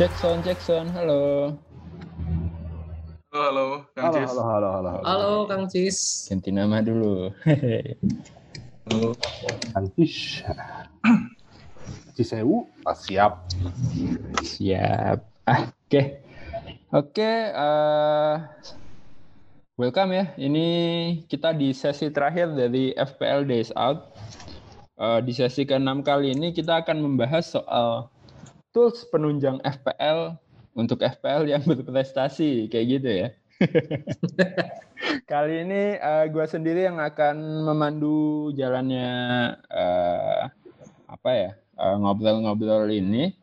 Jackson, Jackson, halo. Halo, halo, Kang Halo, Cis. halo, halo, halo, halo. Halo Kang Cis. Ganti nama dulu. Halo. Antis. Cisewu, ah, siap. Siap. Ah, oke. Oke, eh, welcome ya. Ini kita di sesi terakhir dari FPL Days Out. Eh, di sesi ke-6 kali ini kita akan membahas soal tools penunjang FPL untuk FPL yang berprestasi, kayak gitu ya. Kali ini gue sendiri yang akan memandu jalannya eh, apa ya eh, ngobrol-ngobrol ini.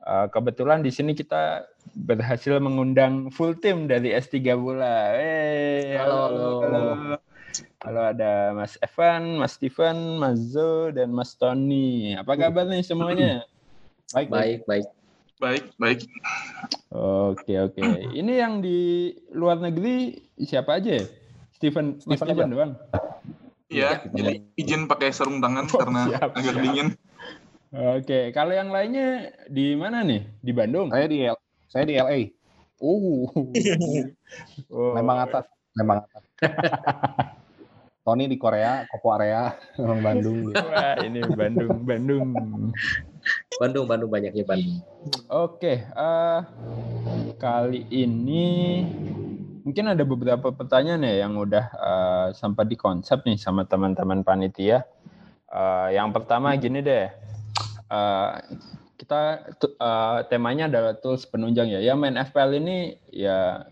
Eh, kebetulan di sini kita berhasil mengundang full tim dari S3 Bola. Hey, Halo, halo. Halo ada Mas Evan, Mas Steven, Mas Zo, dan Mas Tony. Apa kabar nih semuanya? Baik, baik. Baik, baik. Oke oke. Ini yang di luar negeri siapa aja ya? Steven, Mas Steven Steven aja. doang. Iya, jadi izin pakai sarung tangan Oh, karena siap, agak siap. dingin. Oke, kalau yang lainnya di mana nih? Di Bandung? Saya di L saya di LA, Oh. oh. Lembang atas, Lembang atas. Tony di Korea, Kopo area, orang Bandung. Wah, ini Bandung, Bandung. Bandung, Bandung banyaknya Bandung. Oke, eh, kali ini mungkin ada beberapa pertanyaan ya yang udah eh, sampai di konsep nih sama teman-teman panitia. Eh, yang pertama gini deh, eh, kita eh, temanya adalah tools penunjang ya. Ya main FPL ini ya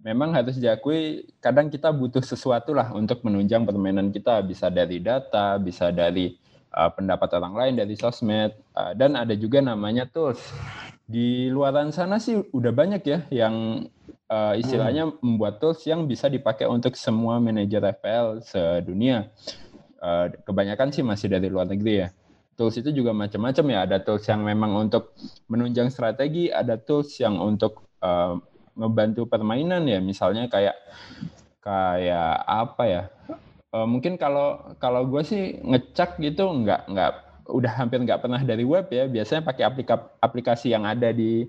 memang harus diakui kadang kita butuh sesuatu lah untuk menunjang permainan kita bisa dari data, bisa dari uh, pendapat orang lain dari sosmed uh, dan ada juga namanya tools. Di luaran sana sih udah banyak ya yang uh, istilahnya membuat tools yang bisa dipakai untuk semua manajer FPL sedunia. Uh, kebanyakan sih masih dari luar negeri ya. Tools itu juga macam-macam ya. Ada tools yang memang untuk menunjang strategi, ada tools yang untuk uh, ngebantu permainan ya misalnya kayak kayak apa ya Eh, mungkin kalau kalau gue sih ngecek gitu nggak nggak udah hampir nggak pernah dari web ya biasanya pakai aplika- aplikasi yang ada di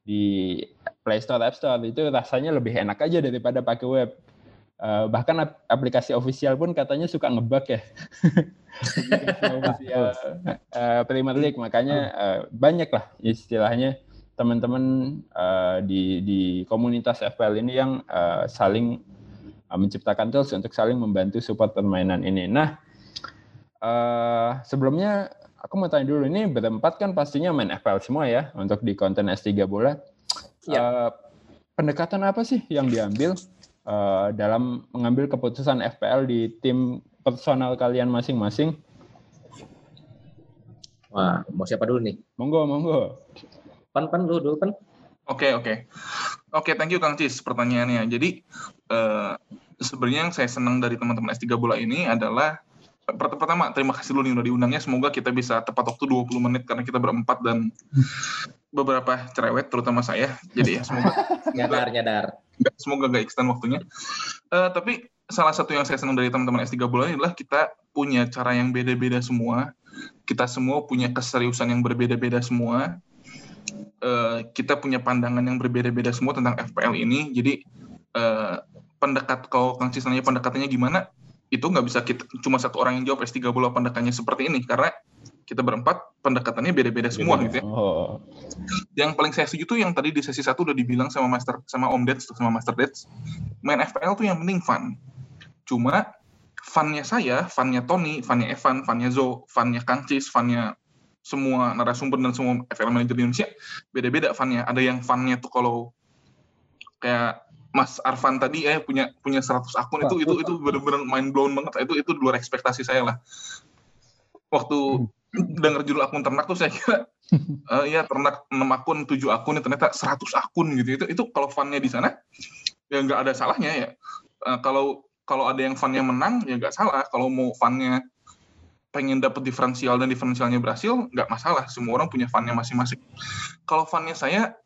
di Play Store App Store itu rasanya lebih enak aja daripada pakai web. Eh, bahkan ap- aplikasi official pun katanya suka ngebug ya. Aplikasi official eh, Premier League makanya eh, banyak lah istilahnya teman-teman eh, di di komunitas FPL ini yang eh, saling uh, menciptakan tools untuk saling membantu support permainan ini. Nah, eh, sebelumnya aku mau tanya dulu ini berempat kan pastinya main FPL semua ya untuk di konten S3 bola. Ya. Eh, pendekatan apa sih yang diambil eh, dalam mengambil keputusan FPL di tim personal kalian masing-masing? Wah, mau siapa dulu nih? Monggo, monggo. Pan, pan dulu, dulu pan. Oke, oke. Oke, thank you Kang Cis pertanyaannya. Jadi eh, sebenarnya yang saya senang dari teman-teman S3 Bola ini adalah per- pertama terima kasih dulu nih udah diundangnya. Semoga kita bisa tepat waktu 20 menit karena kita berempat dan beberapa cerewet terutama saya. Jadi ya semoga Nyadar, nyadar. Semoga gak extend waktunya. Eh, tapi salah satu yang saya senang dari teman-teman S3 Bola ini adalah kita punya cara yang beda-beda semua. Kita semua punya keseriusan yang berbeda-beda semua. Eh, kita punya pandangan yang berbeda-beda semua tentang FPL ini. Jadi eh, pendekat kalau nanya pendekatannya gimana? Itu nggak bisa kita cuma satu orang yang jawab S3 Bola pendekatannya seperti ini. Karena kita berempat pendekatannya beda-beda semua gitu ya. Oh, yang paling saya setuju tuh yang tadi di sesi satu udah dibilang sama Master sama Om Deds sama Master Deds main FPL tuh yang penting fun. Cuma funnya saya funnya Tony funnya Evan funnya Zo funnya Kancis funnya semua narasumber dan semua FPL manager di Indonesia beda-beda funnya ada yang funnya tuh kalau kayak Mas Arfan tadi eh punya punya 100 akun itu itu itu benar-benar mind blown banget itu itu di luar ekspektasi saya lah waktu denger judul akun ternak tuh saya kira eh ya ternak 6 akun, 7 akun, ternyata 100 akun gitu. Itu itu kalau funnya di sana ya nggak ada salahnya ya. Eh, kalau kalau ada yang funnya menang ya nggak salah. Kalau mau funnya pengen dapat diferensial dan diferensialnya berhasil nggak masalah. Semua orang punya funnya masing-masing. Kalau funnya saya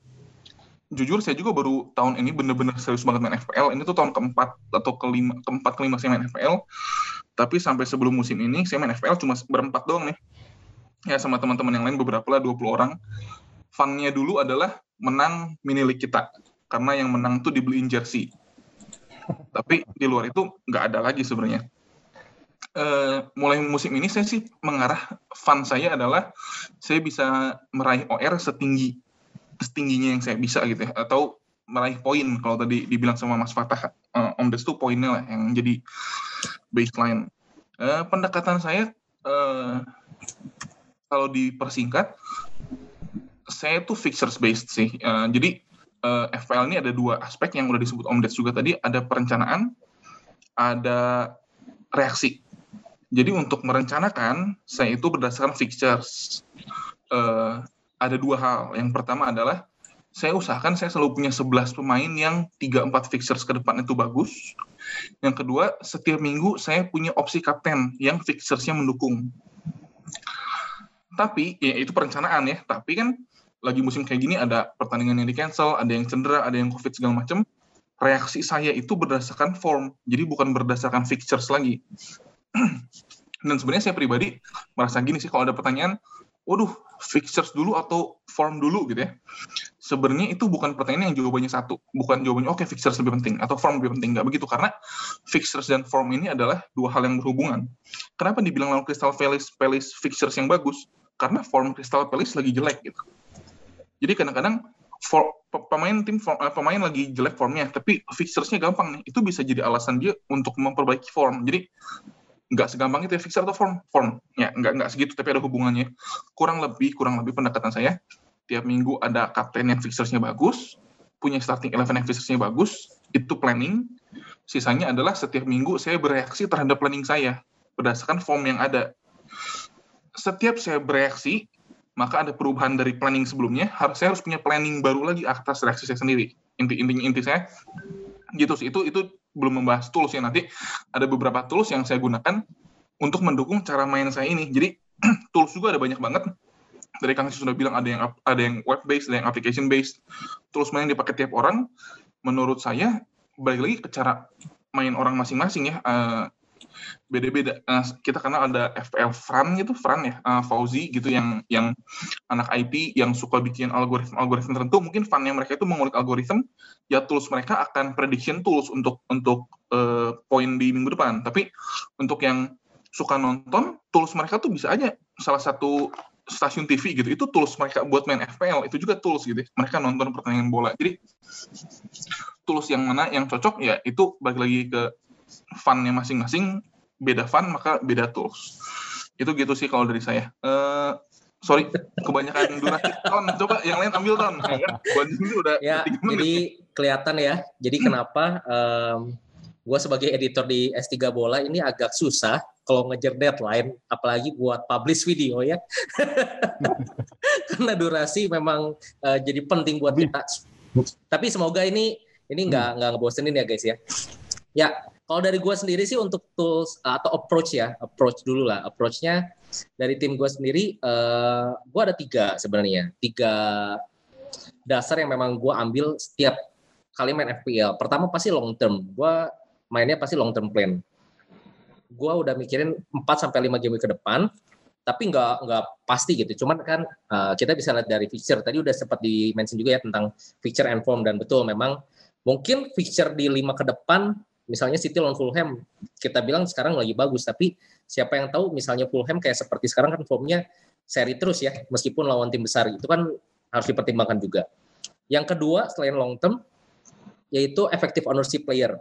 jujur saya juga baru tahun ini bener-bener serius banget main FPL. Ini tuh tahun keempat atau kelima, keempat kelima saya main FPL. Tapi sampai sebelum musim ini saya main FPL cuma berempat doang nih. Ya sama teman-teman yang lain beberapa lah 20 orang. Fun-nya dulu adalah menang mini league kita. Karena yang menang tuh dibeliin jersey. Tapi di luar itu nggak ada lagi sebenarnya. Eh, mulai musim ini saya sih mengarah fun saya adalah saya bisa meraih OR setinggi setingginya yang saya bisa gitu ya atau meraih poin kalau tadi dibilang sama Mas Fatah eh, Om Des tuh poinnya lah yang jadi baseline. Eh, pendekatan saya eh, kalau dipersingkat saya tuh fixtures based sih. Eh, jadi eh, FPL ini ada dua aspek yang udah disebut Om Des juga tadi, ada perencanaan, ada reaksi. Jadi untuk merencanakan, saya itu berdasarkan fixtures. Eh, ada dua hal. Yang pertama adalah saya usahakan saya selalu punya 11 pemain yang 3-4 fixtures ke depan itu bagus. Yang kedua, setiap minggu saya punya opsi kapten yang fixturesnya mendukung. Tapi, ya itu perencanaan ya, tapi kan lagi musim kayak gini ada pertandingan yang di cancel, ada yang cedera, ada yang covid segala macam. Reaksi saya itu berdasarkan form, jadi bukan berdasarkan fixtures lagi. Dan sebenarnya saya pribadi merasa gini sih kalau ada pertanyaan, waduh, fixtures dulu atau form dulu gitu ya. Sebenarnya itu bukan pertanyaan yang jawabannya satu, bukan jawabannya oke okay, fixtures lebih penting atau form lebih penting, nggak begitu karena fixtures dan form ini adalah dua hal yang berhubungan. Kenapa dibilang lawan Crystal Palace, Palace fixtures yang bagus? Karena form Crystal Palace lagi jelek gitu. Jadi kadang-kadang for, pemain tim form, pemain lagi jelek formnya, tapi fixturesnya gampang nih. Itu bisa jadi alasan dia untuk memperbaiki form. Jadi nggak segampang itu ya fixer atau form? Form. Ya nggak nggak segitu tapi ada hubungannya. Kurang lebih kurang lebih pendekatan saya. Tiap minggu ada kapten yang fixersnya bagus punya starting eleven yang fixersnya bagus itu planning. Sisanya adalah setiap minggu saya bereaksi terhadap planning saya berdasarkan form yang ada. Setiap saya bereaksi maka ada perubahan dari planning sebelumnya harus saya harus punya planning baru lagi atas reaksi saya sendiri. Inti intinya inti saya gitu sih. Itu itu belum membahas tools ya nanti ada beberapa tools yang saya gunakan untuk mendukung cara main saya ini. Jadi tools juga ada banyak banget. Dari Kang sudah bilang ada yang ada yang web based, ada yang application based. Tools main yang dipakai tiap orang menurut saya balik lagi ke cara main orang masing-masing ya. Uh, beda-beda. Uh, kita kenal ada FPL Fran gitu, Fran ya, uh, Fauzi gitu yang yang anak IT yang suka bikin algoritma-algoritma tertentu. Mungkin funnya mereka itu mengulik algoritma, ya tools mereka akan prediction tools untuk untuk uh, poin di minggu depan. Tapi untuk yang suka nonton, tools mereka tuh bisa aja salah satu stasiun TV gitu itu tools mereka buat main FPL itu juga tools gitu mereka nonton pertandingan bola jadi tools yang mana yang cocok ya itu balik lagi ke funnya masing-masing beda fun maka beda tools. Itu gitu sih kalau dari saya. Uh, sorry kebanyakan durasi. Ton coba yang lain ambil ton. Udah ya jadi kelihatan ya. Jadi kenapa um, gue sebagai editor di S3 bola ini agak susah kalau ngejar deadline, apalagi buat publish video ya. Karena durasi memang uh, jadi penting buat kita. Tapi semoga ini ini nggak nggak ngebosenin ya guys ya. Ya, kalau dari gue sendiri sih untuk tools atau approach ya, approach dulu lah. Approachnya dari tim gue sendiri, uh, eh, gue ada tiga sebenarnya, tiga dasar yang memang gue ambil setiap kali main FPL. Pertama pasti long term, gue mainnya pasti long term plan gue udah mikirin 4 sampai lima game ke depan, tapi nggak nggak pasti gitu. Cuman kan uh, kita bisa lihat dari fixture tadi udah sempat di mention juga ya tentang fixture and form dan betul memang mungkin fixture di lima ke depan misalnya City lawan Fulham kita bilang sekarang lagi bagus tapi siapa yang tahu misalnya Fulham kayak seperti sekarang kan formnya seri terus ya meskipun lawan tim besar. Itu kan harus dipertimbangkan juga. Yang kedua selain long term yaitu effective ownership player.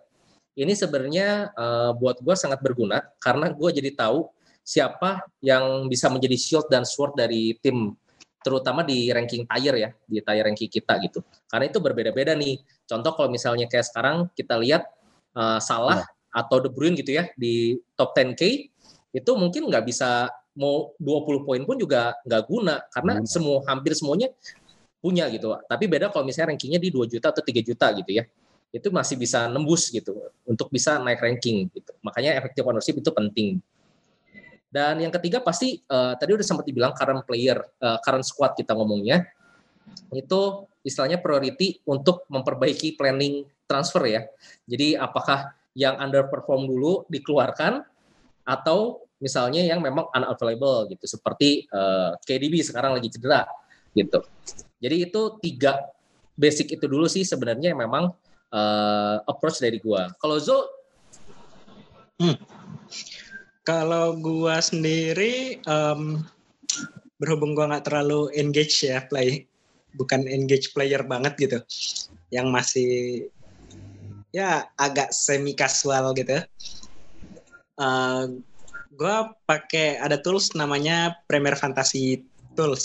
Ini sebenarnya uh, buat gue sangat berguna karena gue jadi tahu siapa yang bisa menjadi shield dan sword dari tim terutama di ranking tier ya di tier ranking kita gitu. Karena itu berbeda-beda nih. Contoh kalau misalnya kayak sekarang kita lihat uh, Salah ya. atau De Bruyne gitu ya di top 10k itu mungkin nggak bisa mau 20 poin pun juga nggak guna karena hmm. semua hampir semuanya punya gitu tapi beda kalau misalnya rankingnya di 2 juta atau 3 juta gitu ya itu masih bisa nembus gitu untuk bisa naik ranking gitu. Makanya efektif ownership itu penting. Dan yang ketiga pasti uh, tadi udah sempat dibilang current player, uh, current squad kita ngomongnya itu istilahnya priority untuk memperbaiki planning transfer ya. Jadi apakah yang underperform dulu dikeluarkan atau misalnya yang memang unavailable gitu seperti uh, KDB sekarang lagi cedera gitu. Jadi itu tiga basic itu dulu sih sebenarnya yang memang uh, approach dari gua. Kalau Zo Hmm. Kalau gua sendiri um, berhubung gua nggak terlalu engage ya play, bukan engage player banget gitu, yang masih ya agak semi casual gitu. Uh, gua pakai ada tools namanya Premiere Fantasy Tools.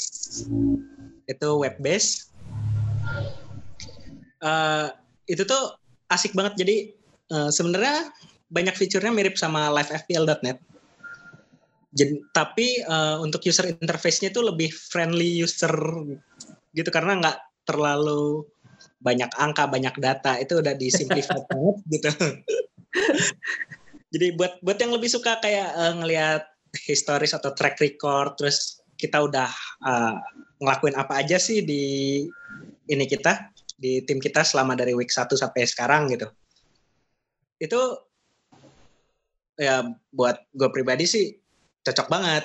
Itu web base. Uh, itu tuh asik banget jadi uh, sebenarnya banyak fiturnya mirip sama livefpl.net. Jadi, tapi uh, untuk user interface-nya itu lebih friendly user gitu karena nggak terlalu banyak angka, banyak data itu udah disimplify banget gitu. Jadi buat buat yang lebih suka kayak uh, ngelihat historis atau track record, terus kita udah uh, ngelakuin apa aja sih di ini kita di tim kita selama dari week 1 sampai sekarang gitu. Itu ya buat gue pribadi sih cocok banget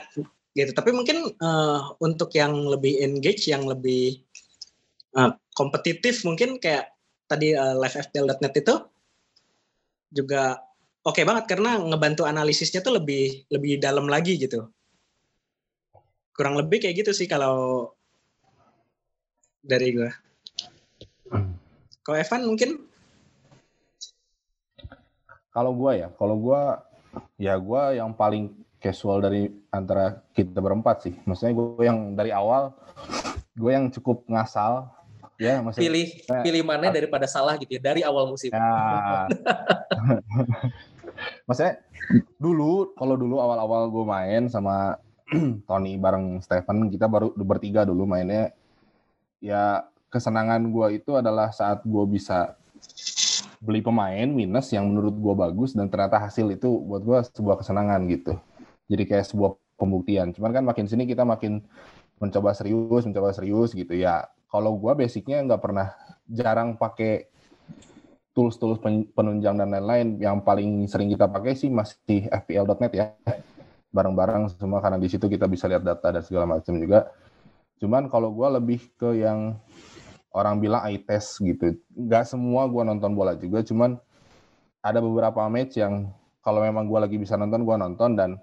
gitu tapi mungkin uh, untuk yang lebih engage yang lebih uh, kompetitif mungkin kayak tadi uh, livefpl.net itu juga oke okay banget karena ngebantu analisisnya tuh lebih lebih dalam lagi gitu. Kurang lebih kayak gitu sih kalau dari gue kalau Evan mungkin? Kalau gue ya kalau gue ya gue yang paling casual dari antara kita berempat sih. Maksudnya gue yang dari awal gue yang cukup ngasal ya pilih pilih mana daripada salah gitu ya dari awal musim. Ya. maksudnya dulu kalau dulu awal-awal gue main sama Tony bareng Stephen kita baru bertiga dulu mainnya ya kesenangan gue itu adalah saat gue bisa beli pemain minus yang menurut gue bagus dan ternyata hasil itu buat gue sebuah kesenangan gitu. Jadi kayak sebuah pembuktian. Cuman kan makin sini kita makin mencoba serius, mencoba serius gitu ya. Kalau gue basicnya nggak pernah jarang pakai tools-tools penunjang dan lain-lain. Yang paling sering kita pakai sih masih fpl.net ya. Bareng-bareng semua karena di situ kita bisa lihat data dan segala macam juga. Cuman kalau gue lebih ke yang orang bilang eye test gitu. Nggak semua gue nonton bola juga, cuman ada beberapa match yang kalau memang gue lagi bisa nonton, gue nonton dan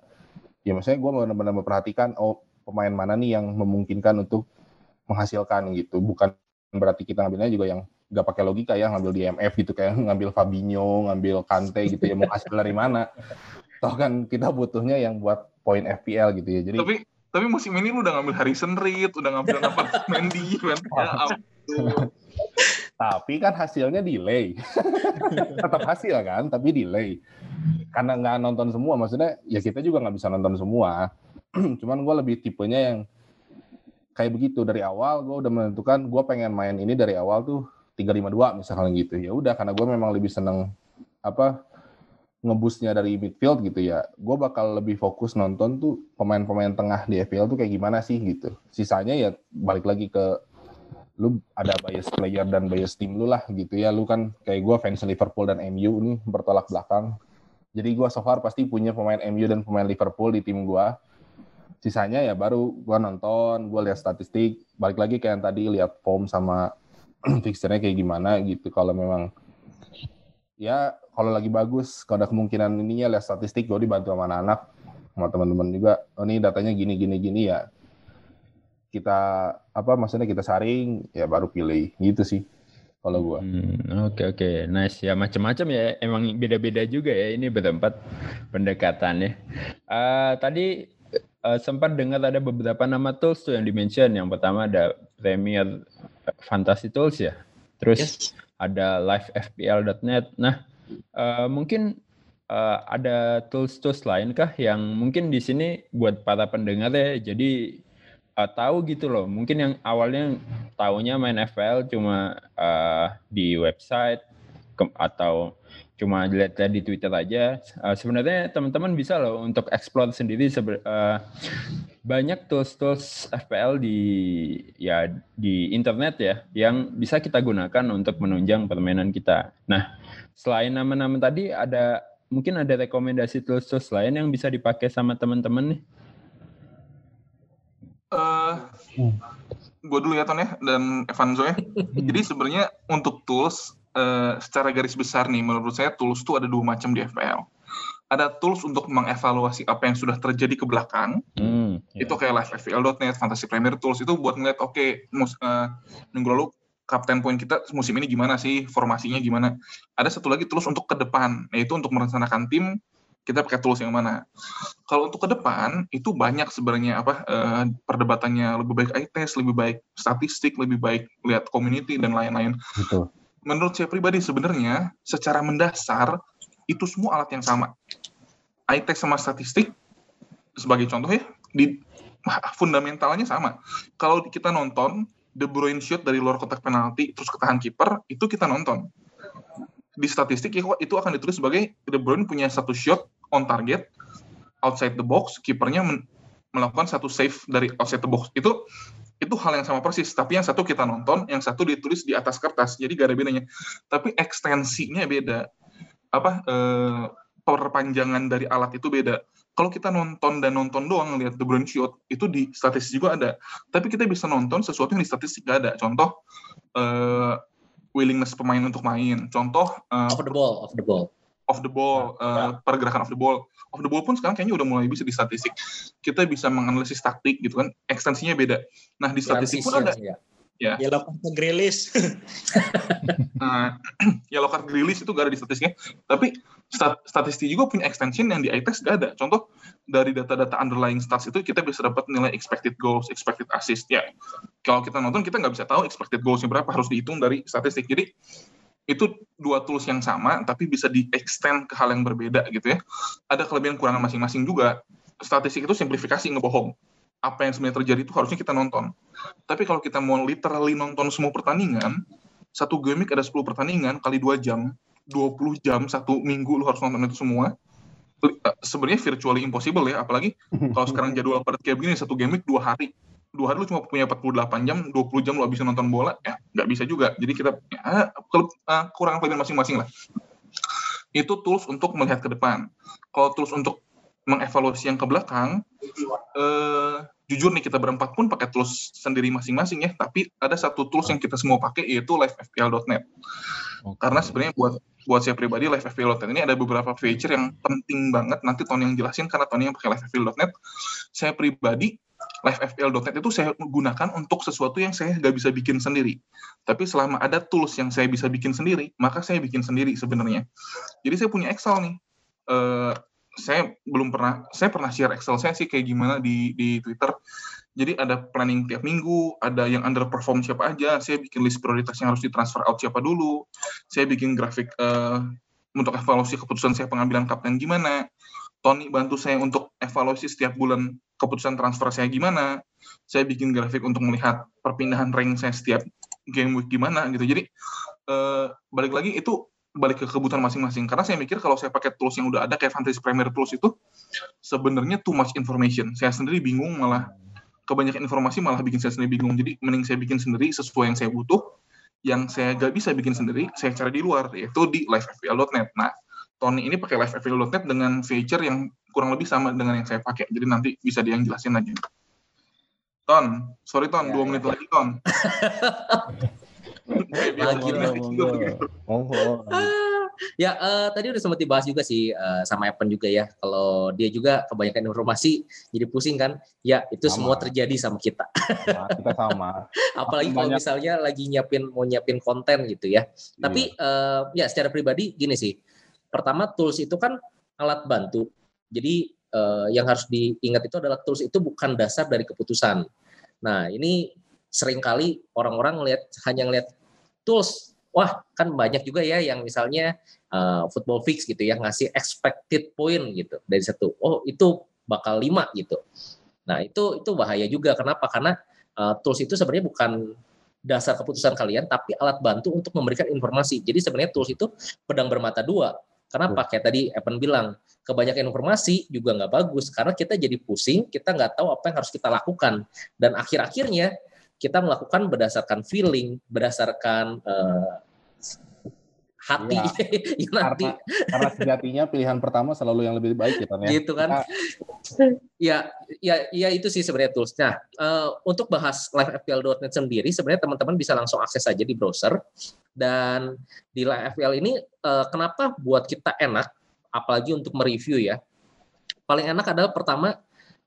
ya maksudnya gue benar-benar memperhatikan oh pemain mana nih yang memungkinkan untuk menghasilkan gitu. Bukan berarti kita ngambilnya juga yang nggak pakai logika ya ngambil di MF gitu kayak ngambil Fabinho, ngambil Kante gitu ya mau hasil dari mana. Toh kan kita butuhnya yang buat poin FPL gitu ya. Jadi tapi tapi musim ini lu udah ngambil Harrison Reed, udah ngambil apa Mendy, kan? Ya, tapi kan hasilnya delay. Tetap hasil kan, tapi delay. Karena nggak nonton semua, maksudnya ya kita juga nggak bisa nonton semua. Cuman gue lebih tipenya yang kayak begitu. Dari awal gue udah menentukan gue pengen main ini dari awal tuh 352 misalnya gitu. Ya udah karena gue memang lebih seneng apa ngebusnya dari midfield gitu ya. Gue bakal lebih fokus nonton tuh pemain-pemain tengah di FPL tuh kayak gimana sih gitu. Sisanya ya balik lagi ke lu ada bias player dan bias tim lu lah gitu ya. Lu kan kayak gue fans Liverpool dan MU nih bertolak belakang. Jadi gue so far pasti punya pemain MU dan pemain Liverpool di tim gue sisanya ya baru gue nonton gue lihat statistik balik lagi kayak yang tadi lihat form sama fixernya kayak gimana gitu kalau memang ya kalau lagi bagus kalau ada kemungkinan ininya lihat statistik gue dibantu sama anak-anak sama teman-teman juga oh ini datanya gini gini gini ya kita apa maksudnya kita saring ya baru pilih gitu sih kalau gua. Oke hmm, oke okay. nice ya macam-macam ya emang beda-beda juga ya ini bertempat pendekatannya. Uh, tadi uh, sempat dengar ada beberapa nama tools tuh yang dimention. Yang pertama ada Premier Fantasy Tools ya. Terus yes. ada livefpl.net. Nah uh, mungkin uh, ada tools-tools lain kah yang mungkin di sini buat para pendengar ya. Jadi uh, tahu gitu loh. Mungkin yang awalnya tahunya main FPL cuma uh, di website ke, atau cuma dilihat di Twitter aja. Uh, sebenarnya teman-teman bisa loh untuk explore sendiri sebe uh, banyak tools-tools FPL di ya di internet ya yang bisa kita gunakan untuk menunjang permainan kita. Nah, selain nama-nama tadi ada mungkin ada rekomendasi tools-tools lain yang bisa dipakai sama teman-teman nih? uh, gue dulu ya Ton ya dan Evanzo ya. Jadi sebenarnya untuk tools uh, secara garis besar nih menurut saya tools itu ada dua macam di FPL. Ada tools untuk mengevaluasi apa yang sudah terjadi ke belakang. Hmm, yeah. Itu kayak livefpl.net, Fantasy Premier Tools itu buat ngeliat oke okay, uh, minggu lalu kapten poin kita musim ini gimana sih, formasinya gimana. Ada satu lagi tools untuk ke depan, yaitu untuk merencanakan tim kita pakai tools yang mana. Kalau untuk ke depan itu banyak sebenarnya apa uh, perdebatannya lebih baik eye test, lebih baik statistik, lebih baik lihat community dan lain-lain. Menurut saya pribadi sebenarnya secara mendasar itu semua alat yang sama. Test sama statistik sebagai contoh ya di fundamentalnya sama. Kalau kita nonton De Bruyne shoot dari luar kotak penalti terus ketahan kiper itu kita nonton di statistik itu akan ditulis sebagai De Bruyne punya satu shot on target outside the box, kipernya melakukan satu save dari outside the box. Itu itu hal yang sama persis, tapi yang satu kita nonton, yang satu ditulis di atas kertas, jadi gak ada bedanya. Tapi ekstensinya beda. Apa eh, perpanjangan dari alat itu beda. Kalau kita nonton dan nonton doang lihat The Bruyne shot, itu di statistik juga ada. Tapi kita bisa nonton sesuatu yang di statistik gak ada. Contoh eh, willingness pemain untuk main. Contoh uh, of the ball, of the ball. Of the ball, uh, pergerakan of the ball. Of the ball pun sekarang kayaknya udah mulai bisa di statistik. Kita bisa menganalisis taktik gitu kan, ekstensinya beda. Nah di statistik pun ada. Ya Ya. Yellow card Grilis. nah, yellow card Grilis itu gak ada di statistiknya. Tapi stat statistik juga punya extension yang di iTest gak ada. Contoh dari data-data underlying stats itu kita bisa dapat nilai expected goals, expected assist. Ya, kalau kita nonton kita nggak bisa tahu expected goalsnya berapa harus dihitung dari statistik. Jadi itu dua tools yang sama tapi bisa di extend ke hal yang berbeda gitu ya. Ada kelebihan kurangan masing-masing juga. Statistik itu simplifikasi ngebohong apa yang sebenarnya terjadi itu harusnya kita nonton. Tapi kalau kita mau literally nonton semua pertandingan, satu game ada 10 pertandingan kali 2 jam, 20 jam satu minggu lu harus nonton itu semua. Eh, sebenarnya virtually impossible ya, apalagi kalau sekarang jadwal padat kayak begini satu game dua hari. Dua hari lu cuma punya 48 jam, 20 jam lu bisa nonton bola, ya nggak bisa juga. Jadi kita ya, kurang kelebihan masing-masing lah. Itu tools untuk melihat ke depan. Kalau tools untuk mengevaluasi yang ke belakang, eh, jujur nih kita berempat pun pakai tools sendiri masing-masing ya, tapi ada satu tools yang kita semua pakai yaitu livefpl.net. Karena sebenarnya buat buat saya pribadi livefpl.net ini ada beberapa feature yang penting banget nanti Tony yang jelasin karena Tony yang pakai livefpl.net. Saya pribadi livefpl.net itu saya gunakan untuk sesuatu yang saya nggak bisa bikin sendiri. Tapi selama ada tools yang saya bisa bikin sendiri, maka saya bikin sendiri sebenarnya. Jadi saya punya Excel nih. Uh, saya belum pernah saya pernah share Excel saya sih kayak gimana di di Twitter. Jadi ada planning tiap minggu, ada yang underperform siapa aja, saya bikin list prioritas yang harus ditransfer out siapa dulu. Saya bikin grafik uh, untuk evaluasi keputusan saya pengambilan kapten gimana. Tony bantu saya untuk evaluasi setiap bulan keputusan transfer saya gimana. Saya bikin grafik untuk melihat perpindahan rank saya setiap game week gimana gitu. Jadi uh, balik lagi itu balik ke kebutuhan masing-masing. Karena saya mikir kalau saya pakai tools yang udah ada kayak Fantasy Premier Tools itu sebenarnya too much information. Saya sendiri bingung malah kebanyakan informasi malah bikin saya sendiri bingung. Jadi mending saya bikin sendiri sesuai yang saya butuh. Yang saya gak bisa bikin sendiri, saya cari di luar, yaitu di livefpl.net. Nah, Tony ini pakai livefpl.net dengan feature yang kurang lebih sama dengan yang saya pakai. Jadi nanti bisa dia yang jelasin aja. Ton, sorry Ton, ya, dua ya. menit lagi Ton. lagi oh, ya uh, tadi udah sempat dibahas juga sih uh, sama Evan juga ya kalau dia juga kebanyakan informasi jadi pusing kan ya itu sama. semua terjadi sama kita nah, kita sama apalagi kalau misalnya lagi nyiapin mau nyiapin konten gitu ya tapi uh, ya secara pribadi gini sih pertama tools itu kan alat bantu jadi uh, yang harus diingat itu adalah tools itu bukan dasar dari keputusan nah ini sering kali orang-orang ngelihat hanya ngelihat tools. Wah, kan banyak juga ya yang misalnya uh, football fix gitu ya ngasih expected point gitu dari satu. Oh, itu bakal lima gitu. Nah, itu itu bahaya juga. Kenapa? Karena uh, tools itu sebenarnya bukan dasar keputusan kalian, tapi alat bantu untuk memberikan informasi. Jadi sebenarnya tools itu pedang bermata dua. Kenapa? Kayak tadi Evan bilang, kebanyakan informasi juga nggak bagus karena kita jadi pusing, kita nggak tahu apa yang harus kita lakukan. Dan akhir-akhirnya kita melakukan berdasarkan feeling, berdasarkan uh, hati Iya. yang nanti Karena, karena sejatinya pilihan pertama selalu yang lebih baik ya, Ton, ya. gitu kan. Ya, ya, ya itu sih sebenarnya tools. Nah, eh, untuk bahas livefpl.net sendiri, sebenarnya teman-teman bisa langsung akses aja di browser. Dan di livefpl ini, eh, kenapa buat kita enak, apalagi untuk mereview ya. Paling enak adalah pertama,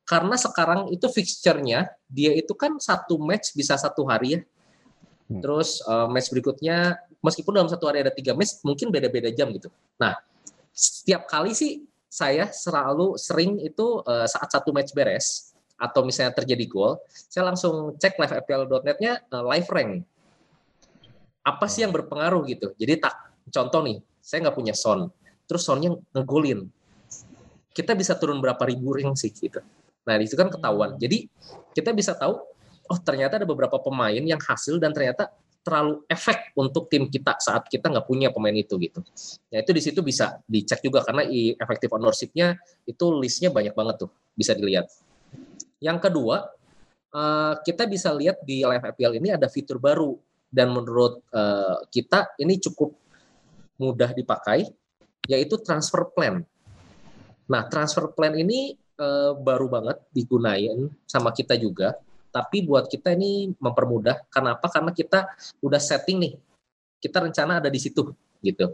karena sekarang itu fixture-nya, dia itu kan satu match bisa satu hari ya. Hmm. Terus eh, match berikutnya, meskipun dalam satu hari ada tiga match, mungkin beda-beda jam gitu. Nah, setiap kali sih saya selalu sering itu eh, saat satu match beres atau misalnya terjadi gol, saya langsung cek livefpl.net-nya eh, live rank. Apa sih yang berpengaruh gitu? Jadi tak contoh nih, saya nggak punya son, terus sonnya ngegolin. Kita bisa turun berapa ribu ring sih gitu. Nah, itu kan ketahuan. Jadi kita bisa tahu oh ternyata ada beberapa pemain yang hasil dan ternyata terlalu efek untuk tim kita saat kita nggak punya pemain itu gitu. Ya itu di situ bisa dicek juga karena i effective ownership-nya itu listnya banyak banget tuh bisa dilihat. Yang kedua eh, kita bisa lihat di live FPL ini ada fitur baru dan menurut eh, kita ini cukup mudah dipakai yaitu transfer plan. Nah transfer plan ini eh, baru banget digunain sama kita juga tapi buat kita ini mempermudah. Kenapa? Karena kita udah setting nih. Kita rencana ada di situ gitu.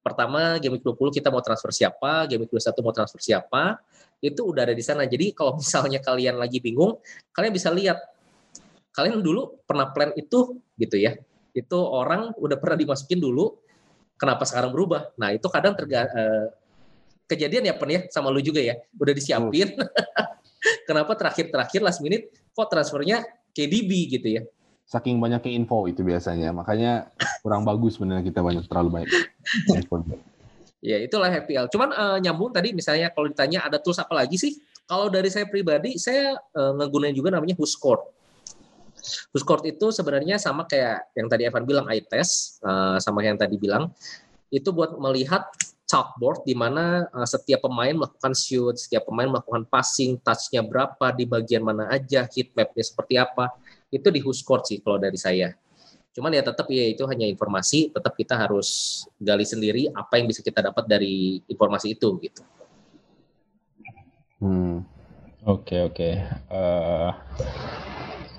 Pertama game week 20 kita mau transfer siapa, game week 21 mau transfer siapa, itu udah ada di sana. Jadi kalau misalnya kalian lagi bingung, kalian bisa lihat kalian dulu pernah plan itu gitu ya. Itu orang udah pernah dimasukin dulu, kenapa sekarang berubah? Nah, itu kadang terga, eh, kejadian ya Pen ya sama lu juga ya. Udah disiapin. kenapa terakhir-terakhir last minute kok transfernya KDB gitu ya. Saking banyaknya info itu biasanya, makanya kurang bagus sebenarnya kita banyak terlalu banyak info. Ya itulah FPL. Cuman eh, nyambung tadi misalnya kalau ditanya ada tools apa lagi sih? Kalau dari saya pribadi, saya eh, ngegunain juga namanya Whoscored. Whoscored itu sebenarnya sama kayak yang tadi Evan bilang eye test, eh, sama yang tadi bilang itu buat melihat chalkboard di mana eh, setiap pemain melakukan shoot, setiap pemain melakukan passing, touch-nya berapa, di bagian mana aja, heat map-nya seperti apa. Itu di Whoscored sih kalau dari saya. Cuman ya tetap ya itu hanya informasi, tetap kita harus gali sendiri apa yang bisa kita dapat dari informasi itu gitu. Hmm. Oke oke. Eh,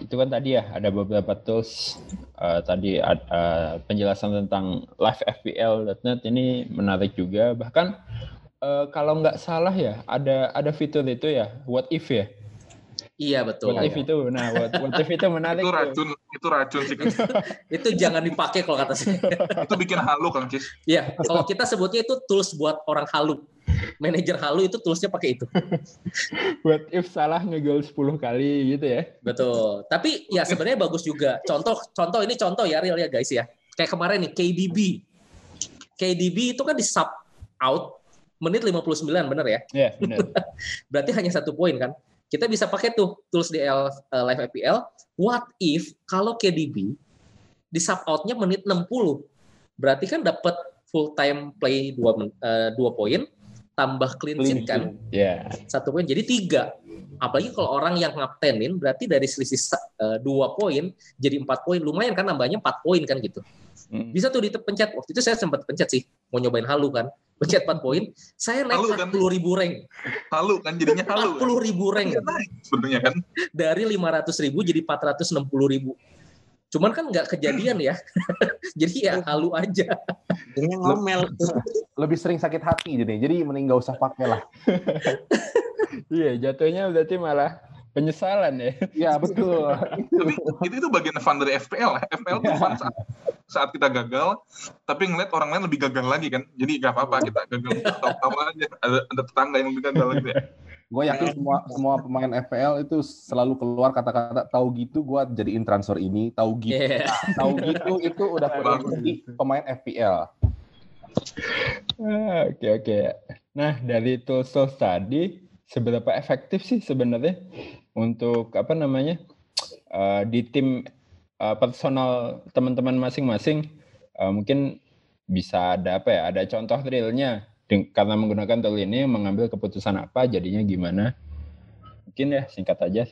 itu kan tadi ya ada beberapa tools. Eh, tadi ada penjelasan tentang live FPL.net ini menarik juga. Bahkan eh, kalau nggak salah ya ada ada fitur itu ya what if ya. Iya betul. What if itu, nah what, what if itu menarik. itu tuh. racun itu racun sih itu jangan dipakai kalau kata saya. itu bikin halu Kang Cis Iya, kalau kita sebutnya itu tools buat orang halu. Manajer halu itu toolsnya pakai itu. What if salah ngegol 10 kali gitu ya. Betul. Tapi ya sebenarnya bagus juga. Contoh contoh ini contoh ya real ya guys ya. Kayak kemarin nih KDB. KDB itu kan di sub out menit 59 bener ya. Ya benar. Berarti hanya satu poin kan. Kita bisa pakai tuh tools DL uh, Live FPL. What if kalau KDB di sub outnya menit 60? Berarti kan dapat full time play 2 dua poin tambah clean sheet kan? Ya. satu poin jadi tiga. Apalagi kalau orang yang ngaptenin berarti dari selisih eh, dua poin jadi empat poin. Lumayan kan nambahnya empat poin kan gitu. Hmm. bisa tuh dipencet waktu itu saya sempat pencet sih mau nyobain halu kan. Pencet empat poin saya naik kan? empat puluh ribu rank. Halu kan jadinya halu empat puluh ribu rank. Naik sebenarnya kan? Dari lima ratus ribu jadi empat ratus enam puluh ribu cuman kan nggak kejadian ya jadi ya halu aja Ini ngomel. Lebih sering sakit hati jadi, jadi mending nggak usah pakai lah. Iya, jatuhnya berarti malah penyesalan ya. Ya betul. tapi itu itu bagian fun dari FPL. FPL tuh fun saat, saat kita gagal tapi ngeliat orang lain lebih gagal lagi kan jadi gak apa-apa kita gagal tahu-tahu aja ada, ada tetangga yang lebih gagal gitu ya Gue yakin semua semua pemain FPL itu selalu keluar kata-kata tahu gitu gue jadiin transfer ini, tahu gitu, Iya. tahu gitu itu udah pernah jadi pemain FPL. Ah, Oke oke. Nah dari tools-tools tadi seberapa efektif sih sebenarnya untuk apa namanya eh, di tim eh, personal teman-teman masing-masing eh, mungkin bisa ada apa ya? Ada contoh realnya karena menggunakan tool ini mengambil keputusan apa jadinya gimana? Mungkin ya singkat aja.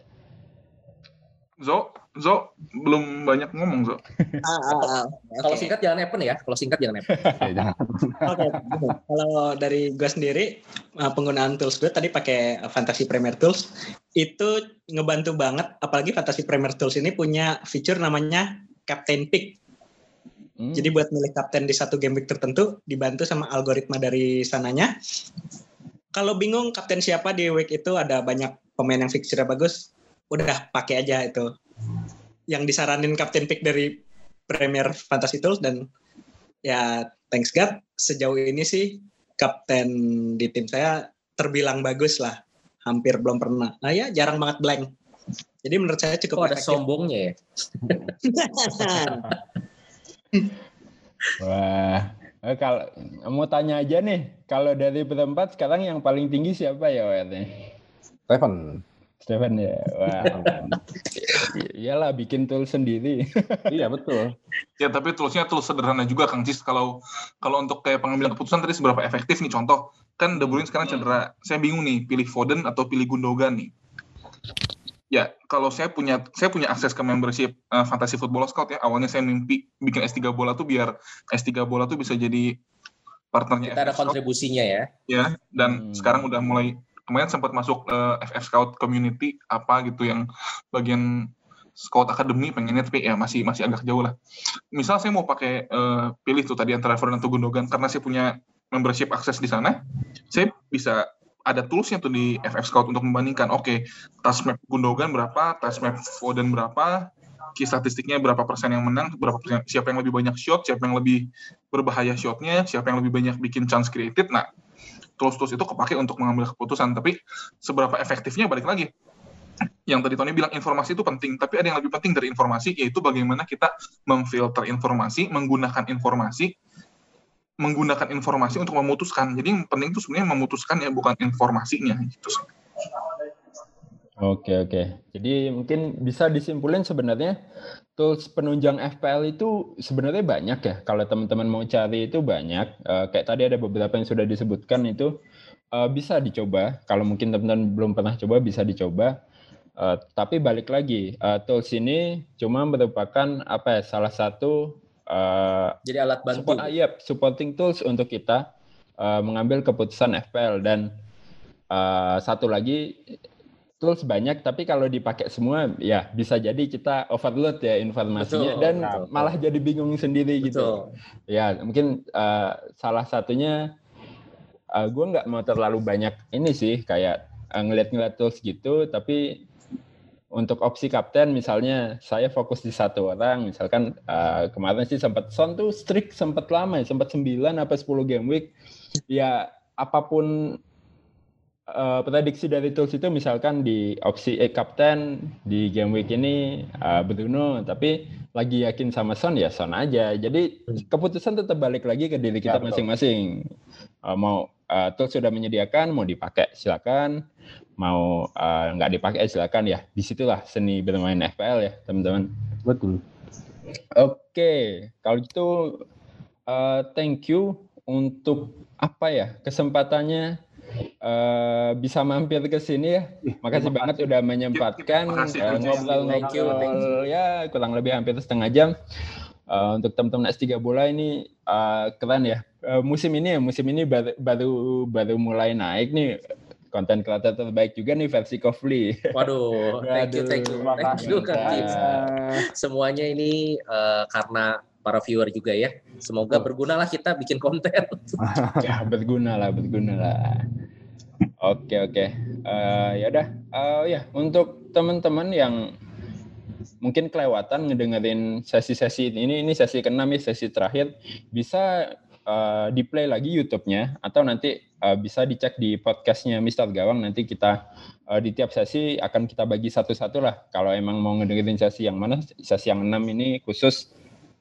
Zo, Zo belum banyak ngomong Zo. Ah, ah, ah. Kalau singkat jangan Evan ya. Kalau singkat jangan Evan. Oke, jangan. Oke, kalau dari gue sendiri uh, penggunaan tools gue tadi pakai Fantasy Premier Tools itu ngebantu banget. Apalagi Fantasy Premier Tools ini punya fitur namanya Captain Pick. Hmm. Jadi buat milih kapten di satu game week tertentu dibantu sama algoritma dari sananya. Kalau bingung kapten siapa di week itu ada banyak pemain yang fixture bagus, udah pakai aja itu. Yang disaranin kapten pick dari Premier Fantasy Tools dan ya thanks God sejauh ini sih kapten di tim saya terbilang bagus lah. Hampir belum pernah. Nah ya jarang banget blank. Jadi menurut saya cukup ada efektif. sombongnya ya? Wah, eh, kalau mau tanya aja nih, kalau dari berempat sekarang yang paling tinggi siapa ya Wetnya? Stephen. Stephen ya. Wah. Iyalah bikin tool sendiri. iya betul. Ya tapi toolsnya tools sederhana juga Kang Cis. Kalau kalau untuk kayak pengambilan keputusan tadi seberapa efektif nih contoh. Kan De Bruyne sekarang cedera. Saya bingung nih pilih Foden atau pilih Gundogan nih. Ya, kalau saya punya saya punya akses ke membership uh, Fantasy Football Scout ya. Awalnya saya mimpi bikin S3 bola tuh biar S3 bola tuh bisa jadi partnernya Kita ada Scout. kontribusinya ya. ya dan Hmm. sekarang udah mulai kemarin sempat masuk eh, FF Scout Community apa gitu yang bagian Scout Academy pengennya tapi ya masih masih agak jauh lah. Misal saya mau pakai eh, pilih tuh tadi antara atau Gundogan karena saya punya membership akses di sana, saya bisa ada toolsnya tuh di FF Scout untuk membandingkan. Oke, task map Gundogan berapa, task map Foden berapa, key statistiknya berapa persen yang menang, berapa persen, siapa yang lebih banyak shot, siapa yang lebih berbahaya shotnya, siapa yang lebih banyak bikin chance created. Nah, tools-tools itu kepake untuk mengambil keputusan. Tapi seberapa efektifnya balik lagi. Yang tadi Tony bilang informasi itu penting, tapi ada yang lebih penting dari informasi, yaitu bagaimana kita memfilter informasi, menggunakan informasi, menggunakan informasi untuk memutuskan. Jadi yang penting itu sebenarnya memutuskan ya, bukan informasinya. Gitu. Oke oke. Jadi mungkin bisa disimpulin sebenarnya tools penunjang FPL itu sebenarnya banyak ya. Kalau teman-teman mau cari itu banyak. Eh, kayak tadi ada beberapa yang sudah disebutkan itu eh, bisa dicoba. Kalau mungkin teman-teman belum pernah coba bisa dicoba. Eh, tapi balik lagi, eh, tools ini cuma merupakan apa ya? Salah satu eh, Jadi alat bantu. support, ah, iya, supporting tools untuk kita eh, mengambil keputusan FPL dan eh, satu lagi tools banyak tapi kalau dipakai semua ya bisa jadi kita overload ya informasinya Betul, dan betul. malah jadi bingung sendiri gitu. Betul. Ya mungkin eh, salah satunya gue nggak mau terlalu banyak ini sih kayak ngeliat-ngeliat tools gitu tapi untuk opsi kapten misalnya saya fokus di satu orang. Misalkan eh, kemarin sih sempat Son tuh streak sempat lama ya sempat 9 apa 10 game week. Ya apa pun eh, prediksi dari tools itu misalkan di opsi eh, kapten di game week ini eh, Bruno. Tapi lagi yakin sama Son ya Son aja. Jadi keputusan tetap balik lagi ke diri kita Ya, masing-masing. Eh, mau eh, tools sudah menyediakan mau dipakai silakan mau eh, nggak dipakai silakan ya di situlah seni bermain FPL ya teman-teman Betul. Oke, kalau gitu eh, thank you untuk apa ya kesempatannya eh, bisa mampir ke sini ya. Makasih banget udah menyempatkan ngobrol-ngobrol ya kurang lebih hampir setengah jam. Eh, untuk teman-teman S3 bola ini eh, keren ya. Eh, musim ini ya, musim ini baru baru, baru mulai naik nih konten kreator terbaik juga nih versi Kofli. Waduh, thank you, thank you, thank you, mantap. Tips. Semuanya ini eh, karena para viewer juga ya. Semoga bergunalah kita bikin konten. ya berguna lah berguna lah oke oke Eh, ya udah Eh, ya untuk teman-teman yang mungkin kelewatan ngedengerin sesi-sesi ini ini sesi keenam ya sesi terakhir bisa eh, di play lagi YouTube-nya atau nanti eh, bisa dicek di podcastnya Mister Gawang. Nanti kita eh, di tiap sesi akan kita bagi satu-satu lah. Kalau emang mau ngedengerin sesi yang mana sesi yang enam ini khusus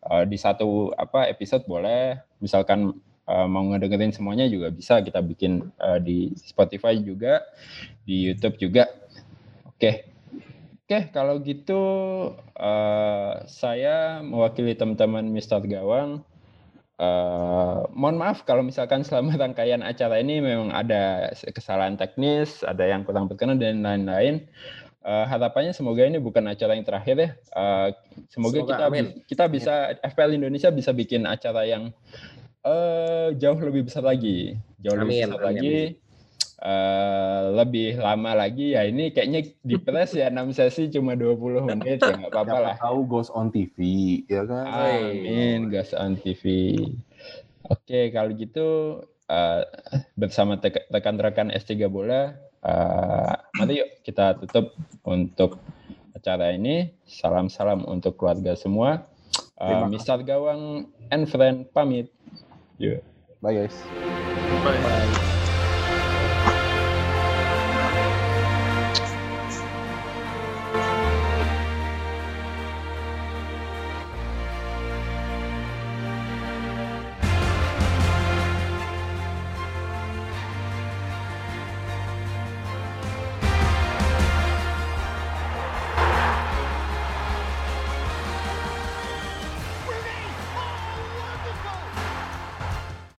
eh, di satu apa episode boleh. Misalkan eh, mau ngedengerin semuanya juga bisa kita bikin eh, di Spotify juga di YouTube juga. Oke. Oke kalau gitu eh, saya mewakili teman-teman Mister Gawang Eh, mohon maaf kalau misalkan selama rangkaian acara ini memang ada kesalahan teknis, ada yang kurang berkenan dan lain-lain. eh, harapannya semoga ini bukan acara yang terakhir ya. Eh, semoga, Semoga, kita amin. kita bisa FPL Indonesia bisa bikin acara yang eh, jauh lebih besar lagi, jauh lebih Amin, besar amin, lagi. Eh, lebih lama lagi ya ini kayaknya di press ya 6 sesi cuma 20 menit ya nggak apa-apa lah. tahu goes on TV, ya kan? Amin, gas on TV. Oke, kalau gitu eh, bersama rekan-rekan S3 Bola, eh, mari yuk kita tutup untuk acara ini. Salam-salam untuk keluarga semua. Eh, kasih. Mister Gawang and friend pamit. Yuk. Bye guys. Bye.